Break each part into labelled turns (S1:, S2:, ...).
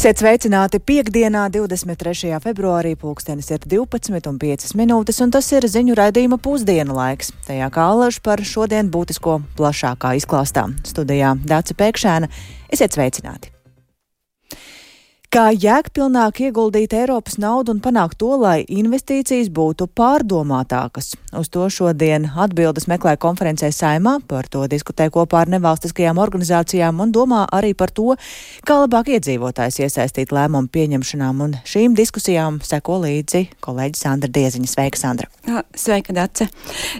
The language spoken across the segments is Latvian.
S1: Esiet sveicināti piekdienā, 23. februārī, pulkstenis ir 12,5 minūtes, un tas ir ziņu raidījuma pusdienu laiks. Tajā kā alaž par šodien būtisko plašākā izklāstā. Studijā Dāca Pēkšēna. Esiet sveicināti! Kā jēgpilnāk ieguldīt Eiropas naudu un panākt to, lai investīcijas būtu pārdomātākas? Uz to šodien atbildes meklē konferencē saimā, par to diskutē kopā ar nevalstiskajām organizācijām un domā arī par to, kā labāk iedzīvotājs iesaistīt lēmumu pieņemšanām. Un šīm diskusijām seko līdzi kolēģi Sandra Dieziņa. Sveika, Sandra!
S2: Sveika, Dace!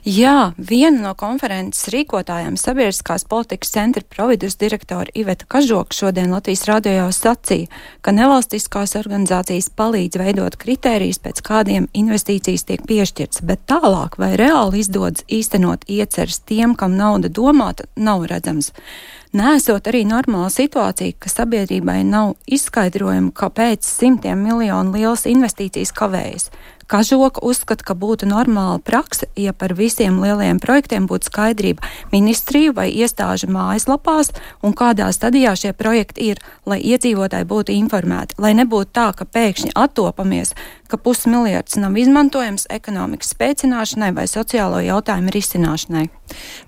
S2: Jā, viena no konferences rīkotājām sabiedriskās politikas centra providus direktora Iveta Kažoka šodien Latvijas radio sacīja, ka nevalstiskās organizācijas palīdz veidot kritērijus, pēc kādiem investīcijas tiek piešķirts, bet tālāk vai reāli izdodas īstenot ieceres tiem, kam nauda domāta, nav redzams. Nesot arī normāla situācija, ka sabiedrībai nav izskaidrojumu, kāpēc simtiem miljonu lielas investīcijas kavējas. Kažoka uzskata, ka būtu normāla praksa, ja par visiem lielajiem projektiem būtu skaidrība ministriju vai iestāžu mājaslapās un kādā stadijā šie projekti ir, lai iedzīvotāji būtu informēti, lai nebūtu tā, ka pēkšņi attopamies, ka pusmiljards nav izmantojams ekonomikas spēcināšanai vai sociālo jautājumu risināšanai.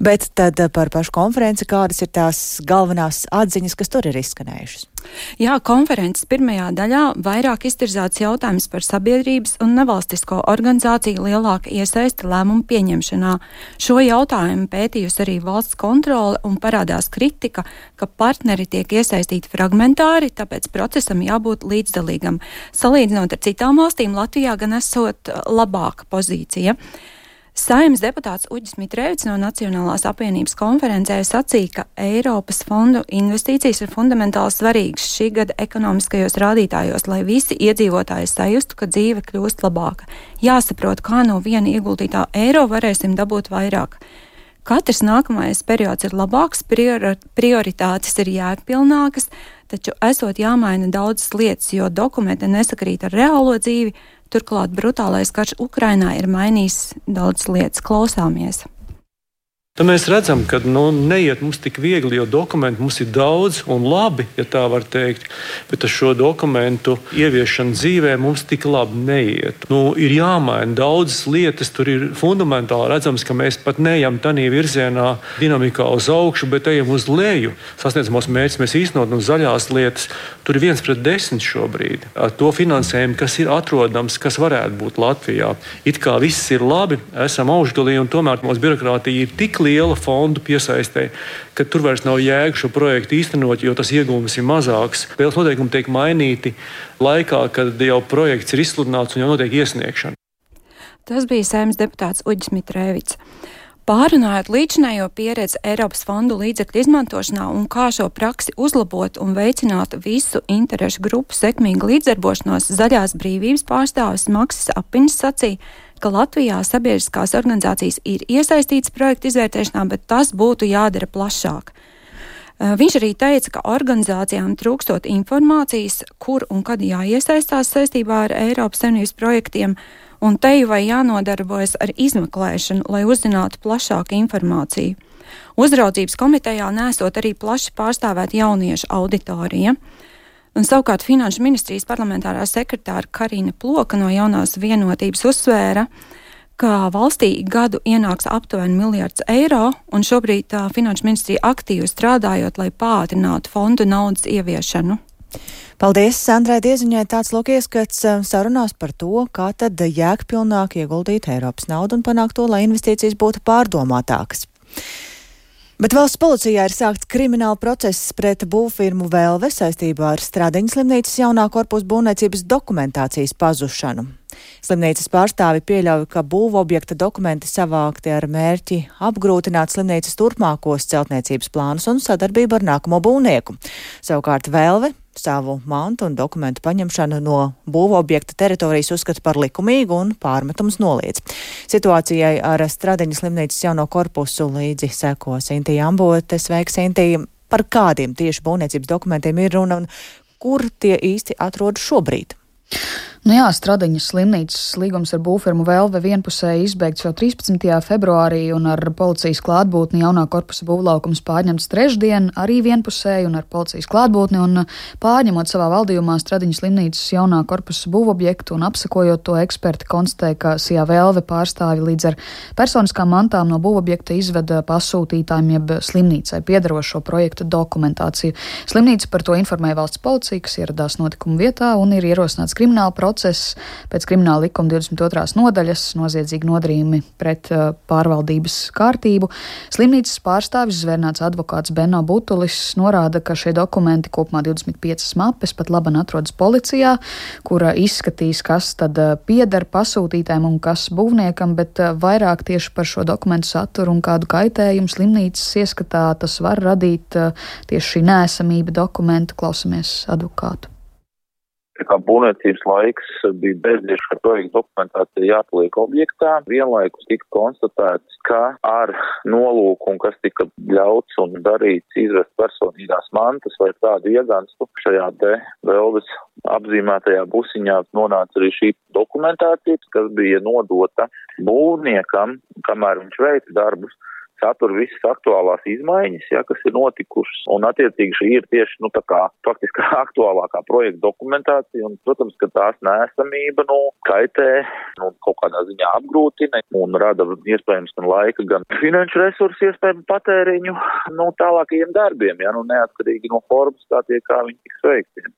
S1: Bet tad par pašu konferenci kādas ir tās galvenās atziņas, kas tur ir izskanējušas?
S2: Jā, konferences pirmajā daļā vairāk iztirzāts jautājums par sabiedrības un nevalstisko organizāciju lielāku iesaisti lēmumu pieņemšanā. Šo jautājumu pētījusi arī valsts kontrole un parādās kritika, ka partneri tiek iesaistīti fragmentāri, tāpēc procesam jābūt līdzdalīgam. Salīdzinot ar citām valstīm, Latvijā gan esot labāka pozīcija. Saimnes deputāts Uģis Mitrēvits no Nacionālās apvienības konferencē sacīja, ka Eiropas fondu investīcijas ir fundamentāli svarīgas šī gada ekonomiskajos rādītājos, lai visi iedzīvotāji sajustu, ka dzīve kļūst labāka. Jāsaprot, kā no viena ieguldītā eiro varēsim dabūt vairāk. Katrs nākamais periods ir labāks, priori, prioritātes ir jēgpilnākas, taču esot jāmaina daudzas lietas, jo dokumenti nesakrīt ar reālo dzīvi, Turklāt brutālais karš Ukrainā ir mainījis daudz lietas. Klausāmies!
S3: Tad mēs redzam, ka nu, neiet mums tik viegli, jo dokumentu mums ir daudz un labi, ja tā var teikt. Bet ar šo dokumentu ieviešanu dzīvē mums tik labi neiet. Nu, ir jāmaina daudzas lietas, tur ir fundamentāli redzams, ka mēs pat neejam tādā virzienā, dinamikā uz augšu, bet ejam uz leju. Sasniedzamos mērķus mēs īstenot no zaļās lietas. Tur ir viens pret desmit šobrīd. Ar to finansējumu, kas ir atrodams, kas varētu būt Latvijā. It kā viss ir labi, esam augšgalī un tomēr mūsu birokrātija ir tik liela fondu piesaistē, ka tur vairs nav jēga šo projektu īstenot, jo tas iegūms ir mazāks. Spēles noteikumi tiek mainīti laikā, kad jau projekts ir izsludināts un jau notiek iesniegšana.
S2: Tas bija saimnes deputāts Uģis Mitrēvits. Pārunājot līdzinējo pieredzi Eiropas fondu līdzekļu izmantošanā un kā šo praksi uzlabot un veicināt visu interešu grupu sekmīgu līdzdarbošanos, zaļās brīvības pārstāvis Maksis Apiņš sacīja, ka Latvijā sabiedriskās organizācijas ir iesaistītas projektu izvērtēšanā, bet tas būtu jādara plašāk. Viņš arī teica, ka organizācijām trūkstot informācijas, kur un kad jāiesaistās saistībā ar Eiropas Savienības projektiem, un te jau vai jānodarbojas ar izmeklēšanu, lai uzzinātu plašāku informāciju. Uzraudzības komitejā nesot arī plaši pārstāvēt jauniešu auditoriju. Un savukārt Finanšu ministrijas parlamentārā sekretāra Karina Ploka no jaunās vienotības uzsvēra, ka valstī gadu ienāks aptuveni miljards eiro, un šobrīd tā Finanšu ministrija aktīvi strādājot, lai pātrinātu fondu naudas ieviešanu.
S1: Paldies, Sandrai Dieziņai. Tāds lūk ieskats sarunās par to, kā tad jēgpilnāk ieguldīt Eiropas naudu un panākt to, lai investīcijas būtu pārdomātākas. Bet valsts policijā ir sākts krimināla process pret būvfirmu Velve saistībā ar Stradiņas slimnīcas jaunā korpusa būvniecības dokumentācijas pazušanu. Slimnīcas pārstāvi pieļauj, ka būvobjekta dokumenti savākti ar mērķi apgrūtināt slimnīcas turpmākos celtniecības plānus un sadarbību ar nākamo būvnieku. Savukārt Velve savu mantu un dokumentu paņemšanu no būvobjekta teritorijas uzskata par likumīgu un pārmetums noliedz. Situācijai ar Stradiņas slimnīcas jauno korpusu līdzi seko Sintija Ambote. Sveiks, Sintija! Par kādiem tieši būvniecības dokumentiem ir runa un kur tie īsti atrodas šobrīd?
S4: Nu jā, Stradiņas slimnīcas līgums ar būvfirmu Velve vienpusēji izbeigts jau 13. februārī un ar policijas klātbūtni jaunā korpusa būvlaukums pārņemts trešdien, arī vienpusēji un ar policijas klātbūtni un pārņemot savā valdījumā Stradiņas slimnīcas jaunā korpusa būvobjektu un apsakojot to eksperti konstatēja, ka Sijā Velve pārstāvi līdz ar personiskām mantām no būvobjekta izveda pasūtītājiem jeb slimnīcai piedarošo projekta dokumentāciju. Slimnīca par to informēja valsts policija, kas ieradās notikuma vietā un ir ierosināts krimināla procesa process pēc krimināla likuma 22. nodaļas noziedzīgi nodarījumi pret uh, pārvaldības kārtību. Slimnīcas pārstāvis zvērnāts advokāts Benno Butulis norāda, ka šie dokumenti kopumā 25 mapes pat laban atrodas policijā, kura izskatīs, kas tad uh, pieder pasūtītājiem un kas būvniekam, bet uh, vairāk tieši par šo dokumentu saturu un kādu kaitējumu slimnīcas ieskatā tas var radīt tieši šī nēsamība dokumentu. Klausamies advokātu
S5: kā būvniecības laiks bija bezdiešs, ka projekta dokumentācija jāpaliek objektā. Vienlaikus tika konstatēts, ka ar nolūku kas tika ļauts un darīts izvest personīgās mantas vai tādu ieganstu šajā te veldes apzīmētajā busiņā nonāca arī šī dokumentācija, kas bija nodota būvniekam, kamēr viņš veica darbus satur visas aktuālās izmaiņas, ja, kas ir notikušas, un attiecīgi šī ir tieši, nu, tā kā faktiski aktuālākā projekta dokumentācija, un, protams, ka tās nēsamība, nu, kaitē, nu, kaut kādā ziņā apgrūtina un rada iespējams gan laika, gan finanšu resursu iespējamu patēriņu, nu, tālākajiem darbiem, ja, nu, neatkarīgi no formas, kā tie, kā viņi tiks veikti.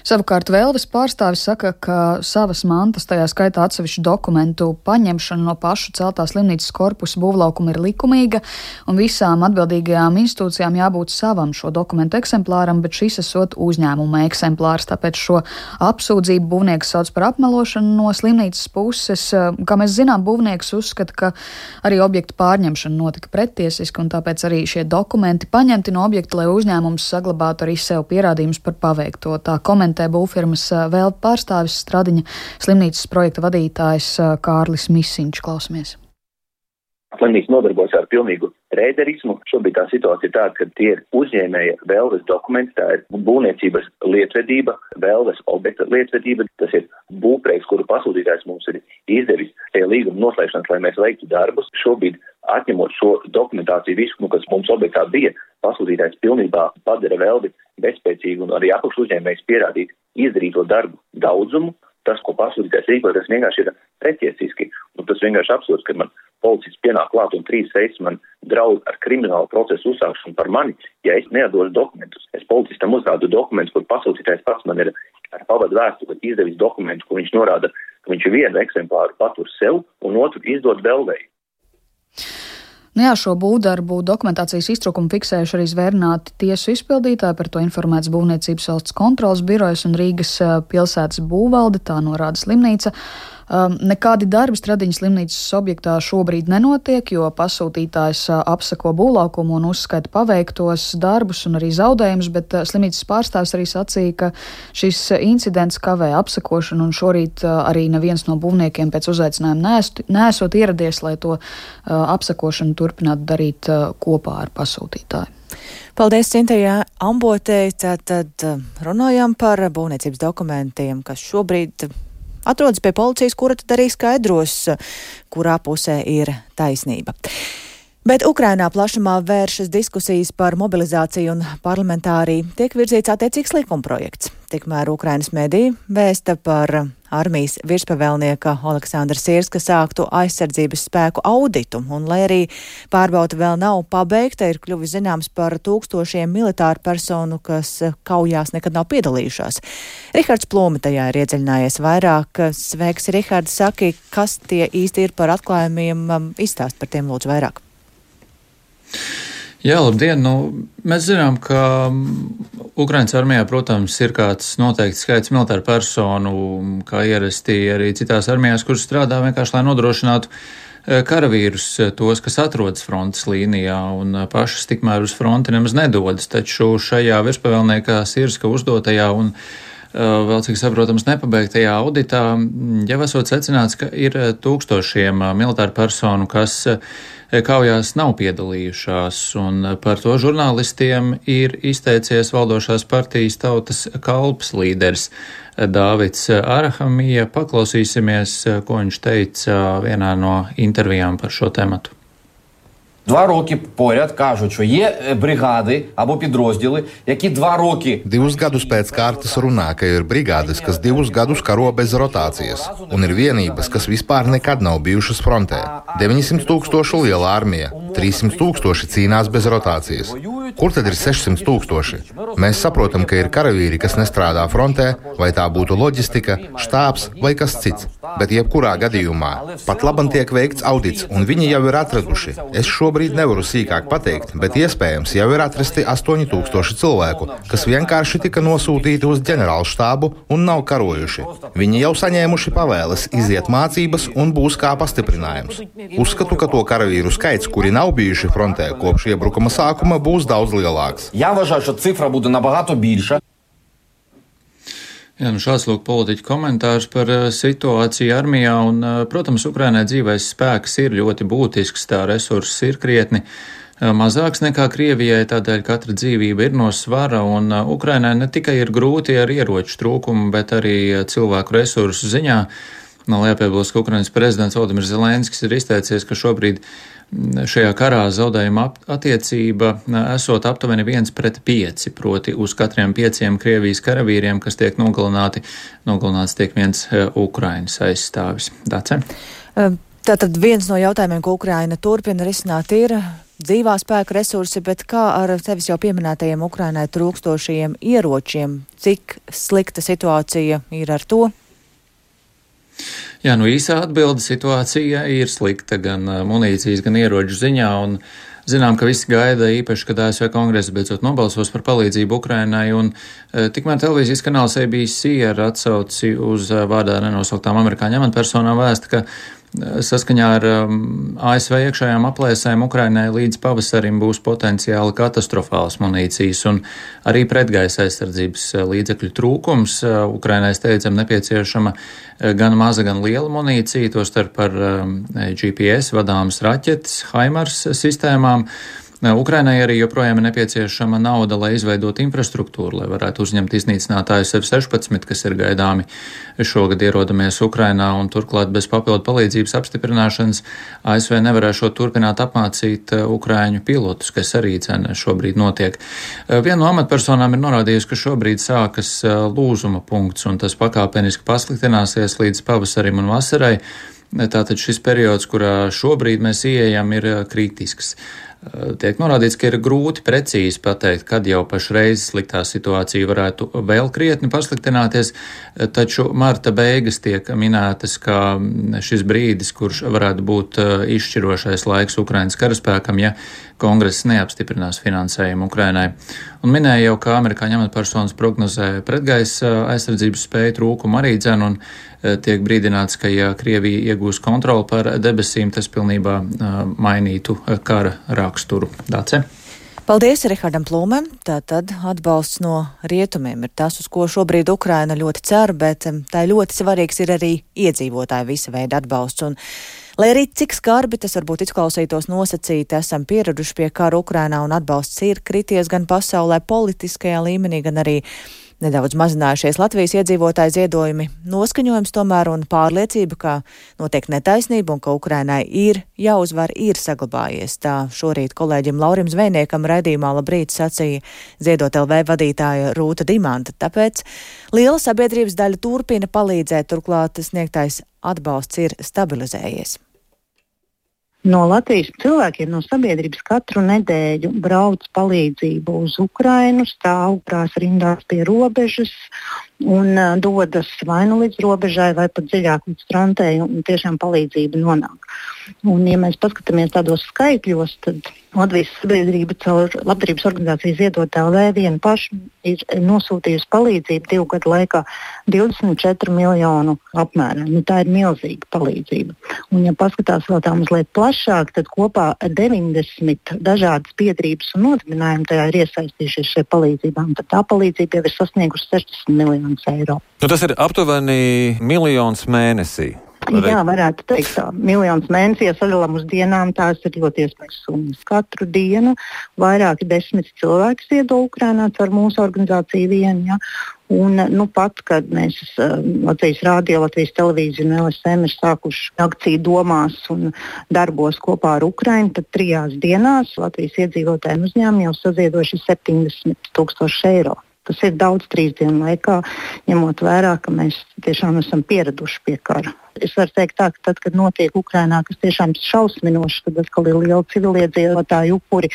S4: Savukārt Vēlves pārstāvis saka, ka savas mantas, tajā skaitā atsevišķu dokumentu paņemšana no pašu celtā slimnīcas korpusa būvlaukuma ir likumīga, un visām atbildīgajām institūcijām jābūt savam šo dokumentu eksemplāram, bet šis esot uzņēmuma eksemplārs. Tāpēc šo apsūdzību būvnieks sauc par apmelošanu no slimnīcas puses. Kā mēs zinām, būvnieks uzskata, ka arī objektu pārņemšana notika pretiesiski, un tāpēc arī šie dokumenti paņemti no objekta, lai uzņēmums saglabātu arī sev pierādījumus par paveikto. Tā komentē komentē būvfirmas vēl pārstāvis Stradiņa slimnīcas projekta vadītājs Kārlis Misiņš. Klausamies!
S6: Slimnīca nodarbojas ar pilnīgu rēderismu. Šobrīd tā situācija ir tāda, ka tie ir uzņēmēja vēlves dokumenti, tā ir būvniecības lietvedība, vēlves objekta lietvedība, tas ir būvprēks, kuru pasūtītājs mums ir izdevis tie līguma noslēgšanas, lai mēs veiktu darbus. Šobrīd atņemot šo dokumentāciju visu, nu, kas mums objektā bija, pasūtītājs pilnībā padara vēlvi bezspēcīgu un arī apakšu uzņēmējs pierādīt izdarīto darbu daudzumu. Tas, ko pasūtītājs rīko, tas vienkārši ir pretiesiski. Un tas vienkārši absurds, ka man policists pienāk klāt un trīs reizes man draud ar kriminālu procesu uzsākšanu par mani, ja es neatdošu dokumentus. Es policistam uzrādu dokumentus, kur pasūtītājs pats man ir ar pavadu vēstuli izdevis dokumentu, kur viņš norāda, ka viņš vienu eksemplāru patur sev un otru izdod vēlvēju.
S4: Nu jā, šo būvdarbu dokumentācijas iztrūkumu fiksējuši arī zvērnāti tiesu izpildītāji, par to informēts Būvniecības valsts kontrolas birojas un Rīgas eh, pilsētas būvvalde, tā norāda slimnīca. Um, nekādi darbi Stradiņas slimnīcas objektā šobrīd nenotiek, jo pasūtītājs uh, apsako būvlaukumu un uzskaita paveiktos darbus un arī zaudējumus, bet uh, slimnīcas pārstāvs arī sacīja, ka šis incidents kavē apsakošanu un šorīt uh, arī neviens no būvniekiem pēc uzaicinājuma nesot ieradies, lai to apsakošanu turpinātu darīt kopā ar pasūtītāju.
S1: Paldies, Cintējā Ambotei. Tad runājām par būvniecības dokumentiem, kas šobrīd atrodas pie policijas, kura tad arī skaidros, kurā pusē ir taisnība. Bet Ukrainā plašumā vēršas diskusijas par mobilizāciju un parlamentārī tiek virzīts attiecīgs likumprojekts. Tikmēr Ukrainas mediji vēsta par armijas virspavēlnieka Aleksandra Sirska sāktu aizsardzības spēku auditu, un lai arī pārbauda vēl nav pabeigta, ir kļuvis zināms par tūkstošiem militāru personu, kas kaujās nekad nav piedalījušās. Rihards Plūme tajā ir iedziļinājies vairāk. Sveiks, Rihards, saki, kas tie īsti ir par atklājumiem, izstāst par tiem lūdzu vairāk.
S7: Jā, labdien! Nu, mēs zinām, ka Ukraiņas armijā, protams, ir kāds noteikts skaits militāru personu, kā ierasti arī citās armijās, kuras strādā vienkārši, lai nodrošinātu e, karavīrus, e, tos, kas atrodas frontes līnijā un e, pašas tikmēr uz fronti nemaz nedodas. Taču šajā virspavēlniekā Sirska uzdotajā un vēl cik saprotams, nepabeigtajā auditā jau esot secināts, ka ir tūkstošiem militāru personu, kas kaujās nav piedalījušās, un par to žurnālistiem ir izteicies valdošās partijas tautas kalps līderis Dāvids Arahamija. Paklausīsimies, ko viņš teica vienā no intervijām par šo tematu.
S8: Два роки поряд кажуть, що є бригади або підрозділи, які два роки.
S9: Divus gadus pēc kārtas runā, ka ir brigādes, kas divus gadus karo bez rotācijas, un ir vienības, kas vispār nekad nav bijušas frontē. 900 tūkstošu liela armija, 300 tūkstoši cīnās bez rotācijas. Kur tad ir 600 tūkstoši? Mēs saprotam, ka ir karavīri, kas nestrādā frontē, vai tā būtu loģistika, štābs vai kas cits. Bet jebkurā gadījumā pat labam tiek veikts audits, un viņi jau ir atraduši. Es šobrīd nevaru sīkāk pateikt, bet iespējams jau ir atrasti 8000 cilvēku, kas vienkārši tika nosūtīti uz ģenerālu štābu un nav karojuši. Viņi jau saņēmuši pavēles iziet mācības un būs kā pastiprinājums. Uzskatu, ka to karavīru skaits, kuri nav bijuši frontē kopš iebrukuma sākuma, būs daudz lielāks.
S8: Я вважаю, що цифра буде набагато більша.
S7: Jā, nu šāds lūk politiķu komentārs par uh, situāciju armijā, un, uh, protams, Ukrainai dzīvais spēks ir ļoti būtisks, tā resurss ir krietni uh, mazāks nekā Krievijai, tādēļ katra dzīvība ir no svara, un Ukrainai ne tikai ir grūti ar ieroču trūkumu, bet arī cilvēku resursu ziņā. Man jāpiebilst, ka Ukrainas prezidents Valdimirs Zelenskis ir izteicies, ka šobrīd šajā karā zaudējuma attiecība esot aptuveni viens pret pieci, proti uz katriem pieciem Krievijas karavīriem, kas tiek nogalināti, nogalināts tiek viens Ukrainas aizstāvis. Dace?
S1: Tātad viens no jautājumiem, ko Ukraina turpina risināt, ir dzīvā spēka resursi, bet kā ar tevis jau pieminētajiem Ukrainai trūkstošajiem ieročiem, cik slikta situācija ir ar to?
S7: Jā, nu īsā atbilde situācija ir slikta gan munīcijas, gan ieroču ziņā. Un, Zinām, ka visi gaida īpaši, kad ASV kongresa beidzot nobalsos par palīdzību Ukrainai, un e, tikmēr televīzijas kanāls ABC ar atsauci uz vārdā nenosauktām amerikāņu amatpersonām vēsta, ka Saskaņā ar um, ASV iekšējām aplēsēm Ukrainai līdz pavasarim būs potenciāli katastrofāls munīcijas un arī pretgaisa aizsardzības uh, līdzekļu trūkums. Uh, Ukrainai steidzam nepieciešama uh, gan maza, gan liela munīcija, tostarp ar um, GPS vadāmas raķetes, Haimars sistēmām. Ukrainai arī joprojām ir nepieciešama nauda, lai izveidotu infrastruktūru, lai varētu uzņemt iznīcinātājus F-16, kas ir gaidāmi šogad ierodamies Ukrainā, un turklāt bez papildu palīdzības apstiprināšanas ASV nevarēšot turpināt apmācīt Ukraiņu pilotus, kas arī cena šobrīd notiek. Viena no amatpersonām ir norādījusi, ka šobrīd sākas lūzuma punkts, un tas pakāpeniski pasliktināsies līdz pavasarim un vasarai. Tātad šis periods, kurā šobrīd mēs ieejam, ir kritisks. Tiek norādīts, ka ir grūti precīzi pateikt, kad jau pašreiz sliktā situācija varētu vēl krietni pasliktināties, taču marta beigas tiek minētas kā šis brīdis, kurš varētu būt uh, izšķirošais laiks Ukrainas karaspēkam, ja kongress neapstiprinās finansējumu Ukrainai. Un minēja jau, ka amerikāņu amatpersonas prognozē pretgaisa aizsardzības spēju trūkumu arī dzenu un Eh, tiek brīdināts, ka ja Krievija iegūs kontroli par debesīm, tas pilnībā eh, mainītu eh, kara raksturu. Dace?
S1: Paldies Rihardam Plūmēm. Tātad atbalsts no rietumiem ir tas, uz ko šobrīd Ukraina ļoti cer, bet tā ļoti svarīgs ir arī iedzīvotāju visa veida atbalsts. Un, lai arī cik skarbi tas varbūt izklausītos nosacīti, esam pieraduši pie kara Ukrainā un atbalsts ir krities gan pasaulē politiskajā līmenī, gan arī Nedaudz mazinājušies Latvijas iedzīvotāju ziedojumi, noskaņojums tomēr un pārliecība, ka notiek netaisnība un ka Ukrainai ir jāuzvar, ir saglabājies. Tā šorīt kolēģim Laurim Zvejniekam raidījumā labrīt sacīja ziedot LV vadītāja Rūta Dimanta. Tāpēc liela sabiedrības daļa turpina palīdzēt, turklāt sniegtais atbalsts ir stabilizējies.
S10: No Latvijas cilvēkiem, no sabiedrības katru nedēļu brauc palīdzību uz Ukrajinu, stāv prās rindās pie robežas un uh, dodas vai nu līdz robežai, vai pat dziļāk līdz frontei, un tiešām palīdzība nonāk. Un, ja mēs paskatāmies tādos skaitļos, tad Latvijas sabiedrība caur labdarības organizāciju Ziedot LV vienu pašu ir nosūtījusi palīdzību divu gadu laikā 24 miljonu apmērā. Nu, tā ir milzīga palīdzība. Un, ja paskatās vēl tā mazliet plašāk, tad kopā 90 dažādas biedrības un nodibinājumi tajā ir iesaistījušies šajā palīdzībā. Tad tā palīdzība jau ir sasniegusi 60 miljonus miljonus eiro.
S11: Nu, tas ir aptuveni miljons mēnesī.
S10: Jā, varētu teikt, tā miljonus mēnesī, ja sadalām uz dienām, tās ir ļoti iespējas summas. Katru dienu vairāki desmit cilvēki ziedo Ukrainā ar mūsu organizāciju vienu. Ja? Un, nu, pat, kad mēs Latvijas Rādio, Latvijas televīzija un LSM ir sākuši akciju domās un darbos kopā ar Ukraiņu, tad trijās dienās Latvijas iedzīvotājiem uzņēmumi jau saziedojuši 70 tūkstoši eiro. Tas ir daudz trīs dienu laikā, ņemot vērā, ka mēs tiešām esam pieraduši pie kara. Es varu teikt, tā, ka tad, kad notiek Ukrainā, kas tiešām ir šausminoši, kad atkal ir liela civiliedzīvotāju upuri,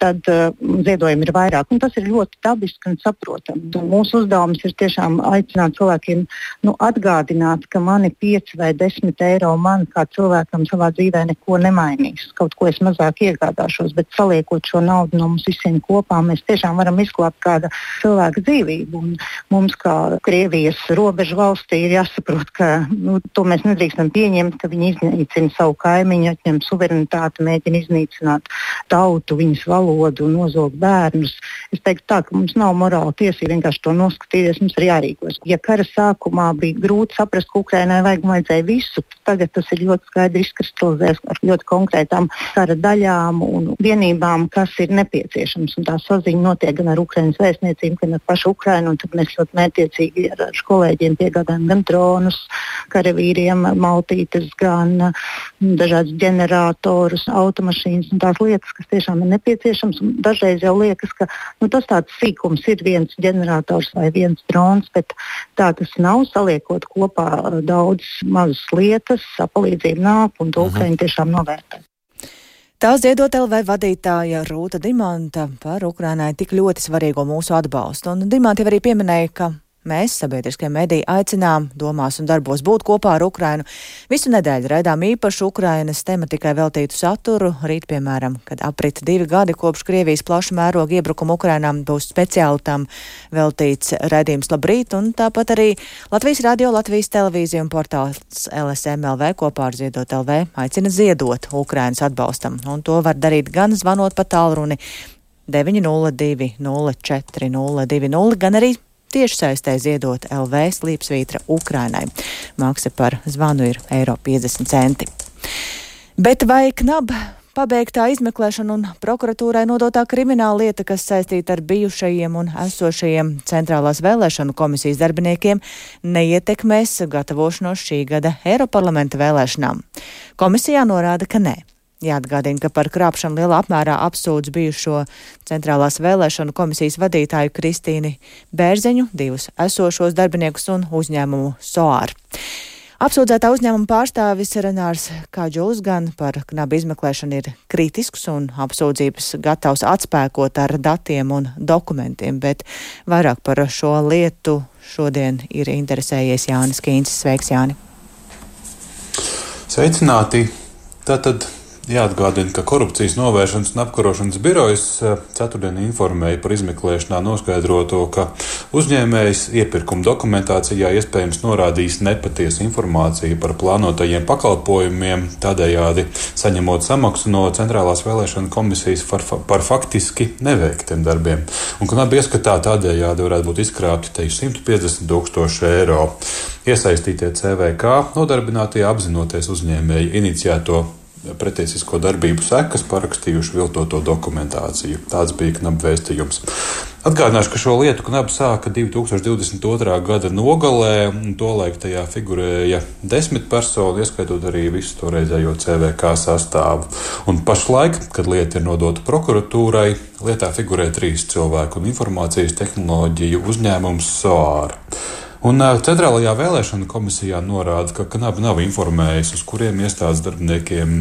S10: tad uh, ziedojumi ir vairāk. Un tas ir ļoti dabiski un saprotami. Un mūsu uzdevums ir tiešām aicināt cilvēkiem nu, atgādināt, ka mani 5 vai 10 eiro man kā cilvēkam savā dzīvē neko nemainīs. Kaut ko es mazāk iegādāšos, bet saliekot šo naudu no mums visiem kopā, mēs tiešām varam izglābt kāda cilvēka dzīvību. Un mums, kā Krievijas robežu valstī, ir jāsaprot, ka nu, to mēs nedrīkstam pieņemt, ka viņi iznīcina savu kaimiņu, atņem suverenitāti, mēģina iznīcināt tautu, viņas valodu nozog bērnus. Es teiktu tā, ka mums nav morāla tiesība vienkārši to noskatīties, mums ir jārīkojas. Ja kara sākumā bija grūti saprast, ka Ukrainai vajag vajadzēja visu, tagad tas ir ļoti skaidri izkristalizējies ar ļoti konkrētām kara daļām un vienībām, kas ir nepieciešams. Un tā saziņa notiek gan ar Ukraiņas vēstniecību, gan ar pašu Ukrainu. Tad mēs ļoti mērķiecīgi ar, ar kolēģiem piegādājam gan dronus, karavīriem, maltītes, gan mm, dažādas ģeneratorus, automašīnas un tās lietas, kas tiešām ir nepieciešams. Dažreiz jau liekas, ka nu, tas tāds sīkums ir viens ģenerators vai viens drons, bet tā tas nav. Saliekot kopā uh, daudz mazas lietas, palīdzība nāk un to mhm. Ukraiņi tiešām novērtē.
S1: Tā ziedot LV vadītāja Rūta Dimanta par Ukrainai tik ļoti svarīgo mūsu atbalstu. Un Dimanta arī pieminēja, ka Mēs, sabiedriskie mediji, aicinām domās un darbos būt kopā ar Ukrainu. Visu nedēļu raidām īpašu Ukrainas tematikai veltītu saturu. Rīt, piemēram, kad aprit divi gadi kopš Krievijas plaša mēroga iebrukuma Ukrainām, būs speciāli tam veltīts raidījums Labrīt, un tāpat arī Latvijas radio, Latvijas televīzija un portāls LSMLV kopā ar Ziedot LV aicina ziedot Ukrainas atbalstam, un to var darīt gan zvanot pa tālruni 902 04 020, gan arī tieši saistē ziedot LV slīpsvītra Ukrainai. Maksa par zvanu ir eiro 50 centi. Bet vai knab pabeigtā izmeklēšana un prokuratūrai nodotā krimināla lieta, kas saistīta ar bijušajiem un esošajiem centrālās vēlēšanu komisijas darbiniekiem, neietekmēs gatavošanos šī gada Eiroparlamenta vēlēšanām. Komisijā norāda, ka nē. Jāatgādina, ka par krāpšanu lielā apmērā apsūdz bijušo centrālās vēlēšanu komisijas vadītāju Kristīni Bērziņu, divus esošos darbiniekus un uzņēmumu SOAR. Apsūdzētā uzņēmuma pārstāvis Renārs Kāģulis gan par knabu izmeklēšanu ir kritisks un apsūdzības gatavs atspēkot ar datiem un dokumentiem, bet vairāk par šo lietu šodien ir interesējies Jānis Kīncis. Sveiks, Jāni!
S12: Sveicināti! Tātad Jāatgādina, ka korupcijas novēršanas un apkarošanas birojas eh, ceturtdien informēja par izmeklēšanā noskaidroto, ka uzņēmējs iepirkuma dokumentācijā iespējams norādījis nepatiesu informāciju par plānotajiem pakalpojumiem, tādējādi saņemot samaksu no Centrālās vēlēšana komisijas par, par faktiski neveiktiem darbiem. Un knapi ieskatā tādējādi varētu būt izkrāpti te 150 tūkstoši eiro. Iesaistītie CVK nodarbinātie apzinoties uzņēmēju iniciēto pretiesisko darbību sekas parakstījuši viltoto dokumentāciju. Tāds bija knaba vēstījums. Atgādināšu, ka šo lietu knaba sāka 2022. gada nogalē, un tolaik tajā figurēja desmit personu, ieskaitot arī visu toreizējo CVK sastāvu. Un pašlaik, kad lieta ir nodota prokuratūrai, lietā figurē trīs cilvēku un informācijas tehnoloģiju uzņēmums SOAR. Un Centrālajā vēlēšana komisijā norāda, ka Kanāba nav informējusi, uz kuriem iestādes darbiniekiem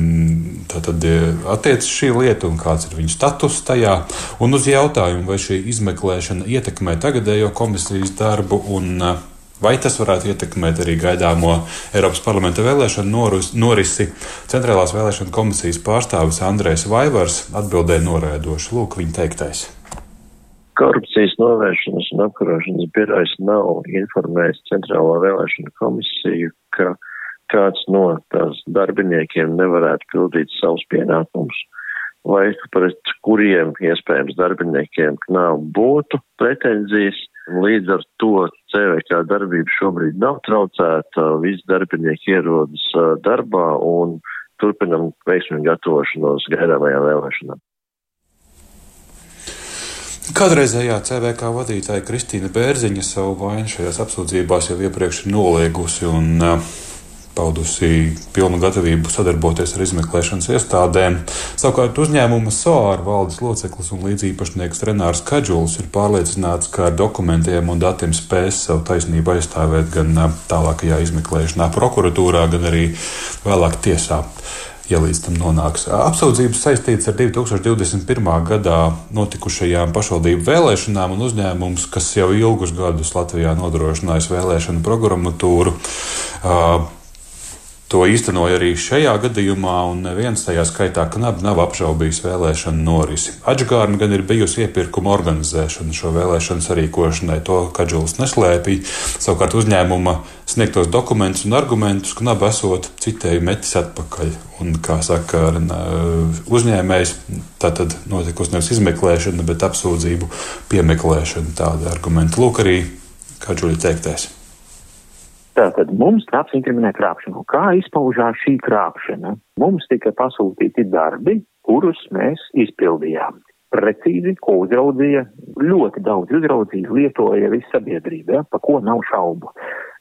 S12: tātad attiecas šī lieta un kāds ir viņu status tajā. Un uz jautājumu, vai šī izmeklēšana ietekmē tagadējo komisijas darbu un Vai tas varētu ietekmēt arī gaidāmo Eiropas parlamenta vēlēšanu noris, norisi? Centrālās vēlēšana komisijas pārstāvis Andrēs Vaivars atbildēja noraidoši. Lūk, viņa teiktais.
S5: Korupcijas novēršanas un apkarošanas birojas nav informējis Centrālā vēlēšana komisiju, ka kāds no tās darbiniekiem nevarētu pildīt savus pienākumus, vai pret kuriem iespējams darbiniekiem nav būtu pretenzijas,
S13: Līdz ar to CVK darbība šobrīd nav traucēta, visi darbinieki ierodas darbā un turpinam veiksmīgu gatavošanos gaidāmajām vēlēšanām.
S12: Kādreizējā CVK vadītāja Kristīna Bērziņa savu vainu šajās apsūdzībās jau iepriekš ir noliegusi un uh, paudusi pilnu gatavību sadarboties ar izmeklēšanas iestādēm. Savukārt uzņēmuma SOAR valdes loceklis un līdzīpašnieks Renārs Kadžuls ir pārliecināts, ka ar dokumentiem un datiem spēs savu taisnību aizstāvēt gan tālākajā izmeklēšanā prokuratūrā, gan arī vēlāk tiesā ja līdz tam nonāks. Apsūdzības saistītas ar 2021. gadā notikušajām pašvaldību vēlēšanām un uzņēmums, kas jau ilgus gadus Latvijā nodrošinājis vēlēšanu programmatūru. Uh, To īstenoja arī šajā gadījumā, un neviens tajā skaitā knapi nav apšaubījis vēlēšanu norisi. Atžgārna gan ir bijusi iepirkuma organizēšana šo vēlēšanu sarīkošanai, to Kadžuls neslēpīja. Savukārt uzņēmuma sniegtos dokumentus un argumentus knapi esot citēju metis atpakaļ. Un, kā saka uzņēmējs, tā tad notikusi nevis izmeklēšana, bet apsūdzību piemeklēšana. Tāda argumenta lūk arī Kadžuļa teiktais.
S6: Tātad mums tāds inkriminē krāpšanu. Kā izpaužās šī krāpšana? Mums tika pasūtīti darbi, kurus mēs izpildījām. Precīzi, ko uzraudzīja, ļoti daudz uzraudzīja, lietoja visa sabiedrība, ja, pa ko nav šaubu.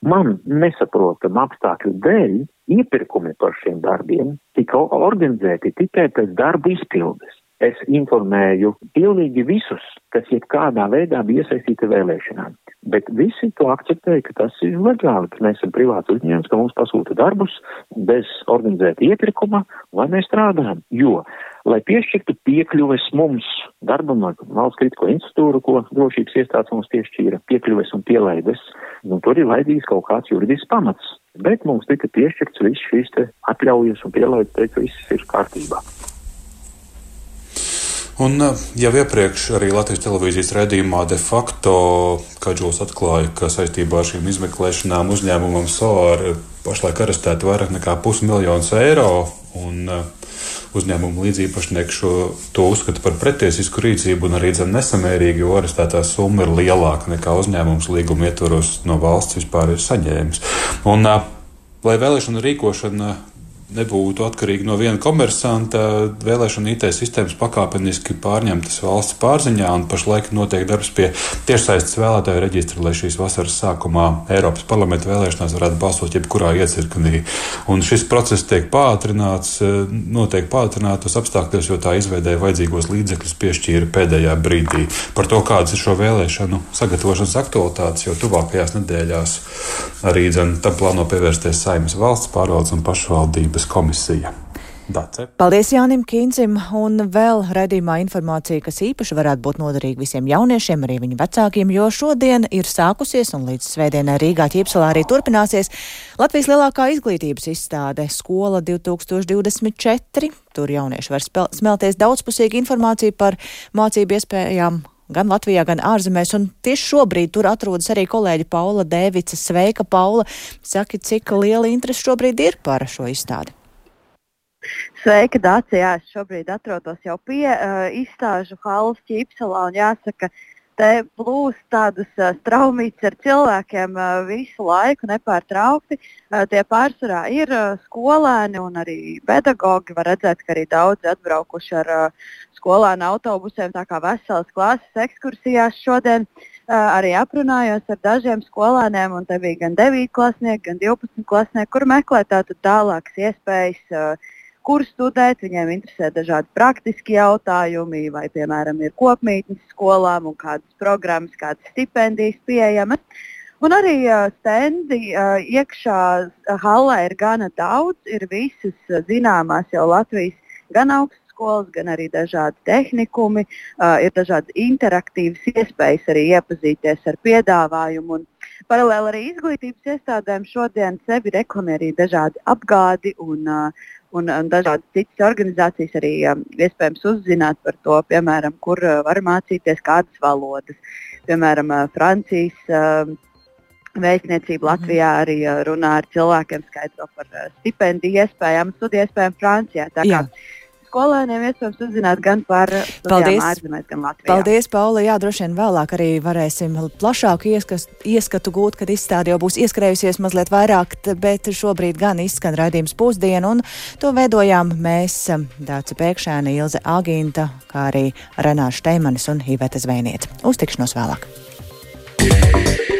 S6: Man nesaprotam apstākļu dēļ iepirkumi par šiem darbiem tika organizēti tikai pēc darbu izpildes. Es informēju pilnīgi visus, kas jebkādā veidā bija iesaistīti vēlēšanām. Bet visi to akceptēja, ka tas ir legāli, ka mēs esam privāts uzņēmums, ka mums pasūta darbus bez organizēta iepirkuma, lai mēs strādājam. Jo, lai piešķirtu piekļuves mums darbam valsts kritiko institūru, ko drošības iestādes mums piešķīra, piekļuves un pielaides, nu, tur ir vajadzīgs kaut kāds juridisks pamats. Bet mums tika piešķirts viss šīs te atļaujas un pielaides, teikt, viss ir kārtībā.
S12: Un jau iepriekš arī Latvijas televīzijas redzējumā de facto Kadžos atklāja, ka saistībā ar šīm izmeklēšanām uzņēmumam SOAR pašlaik arestēti vairāk nekā pusmiljonus eiro. Un, uzņēmumu līdzīpašnieki šo to uzskata par pretiesisku rīcību un arī zem nesamērīgi, jo arestētā summa ir lielāka nekā uzņēmums līguma ietvaros no valsts vispār ir saņēmis. Un, lai vēlēšana rīkošana nebūtu atkarīgi no viena komersanta. Vēlēšana IT sistēmas pakāpeniski pārņemtas valsts pārziņā, un pašlaik notiek darbs pie tiešsaistes vēlētāju reģistra, lai šīs vasaras sākumā Eiropas parlamenta vēlēšanās varētu balsot jebkurā iecirknī. Un šis process tiek pātrināts, notiek pātrinātos apstākļos, jo tā izveidēja vajadzīgos līdzekļus piešķīra pēdējā brīdī. Par to, kādas ir šo vēlēšanu sagatavošanas aktualitātes, jo tuvākajās nedēļās arī dzen, tam plāno pievērsties saimnes valsts pārvaldes un pašvaldību Savienības komisija.
S1: Dace. Paldies Jānim Kīncim, un vēl redzīmā informācija, kas īpaši varētu būt noderīga visiem jauniešiem, arī viņu vecākiem, jo šodien ir sākusies un līdz svētdienai Rīgā ķīpselā arī turpināsies Latvijas lielākā izglītības izstāde Skola 2024. Tur jaunieši var smelties daudzpusīgu informāciju par mācību iespējām gan Latvijā, gan ārzemēs. Un tieši šobrīd tur atrodas arī kolēģi Paula Dēvica. Sveika, Paula! Saki, cik liela interese šobrīd ir par šo izstādi?
S14: Sveika, Dācija! Es šobrīd atrodos jau pie uh, izstāžu halas ķīpselā un jāsaka, te plūst tādas uh, straumītas ar cilvēkiem uh, visu laiku nepārtraukti. Uh, tie pārsvarā ir uh, skolēni un arī pedagogi. Var redzēt, ka arī daudzi atbraukuši ar uh, skolēnu autobusiem, tā kā veselas klases ekskursijās šodien. Arī aprunājos ar dažiem skolēniem, un te bija gan 9 klasnieki, gan 12 klasnieki, kur meklē tātad tālākas iespējas, kur studēt. Viņiem interesē dažādi praktiski jautājumi, vai, piemēram, ir kopmītnes skolām un kādas programmas, kādas stipendijas pieejamas. Un arī uh, stendi uh, iekšā halē ir gana daudz, ir visas uh, zināmās jau Latvijas gan augstas skolas, gan arī dažādi tehnikumi, uh, ir dažādas interaktīvas iespējas arī iepazīties ar piedāvājumu. Un paralēli arī izglītības iestādēm šodien sevi reklamē arī dažādi apgādi un, uh, un, un dažādas citas organizācijas arī um, iespējams uzzināt par to, piemēram, kur uh, var mācīties kādas valodas. Piemēram, uh, Francijas. Uh, Vēstniecība Latvijā arī runā ar cilvēkiem, skaidro par stipendiju iespējām, studiju iespējām Francijā. Skolēniem iespējams uzzināt gan par
S1: Paldies.
S14: ārzemēs, gan Latvijā.
S1: Paldies, Paula. Jā, droši vien vēlāk arī varēsim plašāku ieskas, ieskatu gūt, kad izstāde jau būs ieskrējusies mazliet vairāk, bet šobrīd gan izskan raidījums pusdienu, un to veidojām mēs, Dāca Pēkšēna, Ilze Agīnta, kā arī Renāša Teimanis un Iveta Zvēniet. Uz tikšanos vēlāk!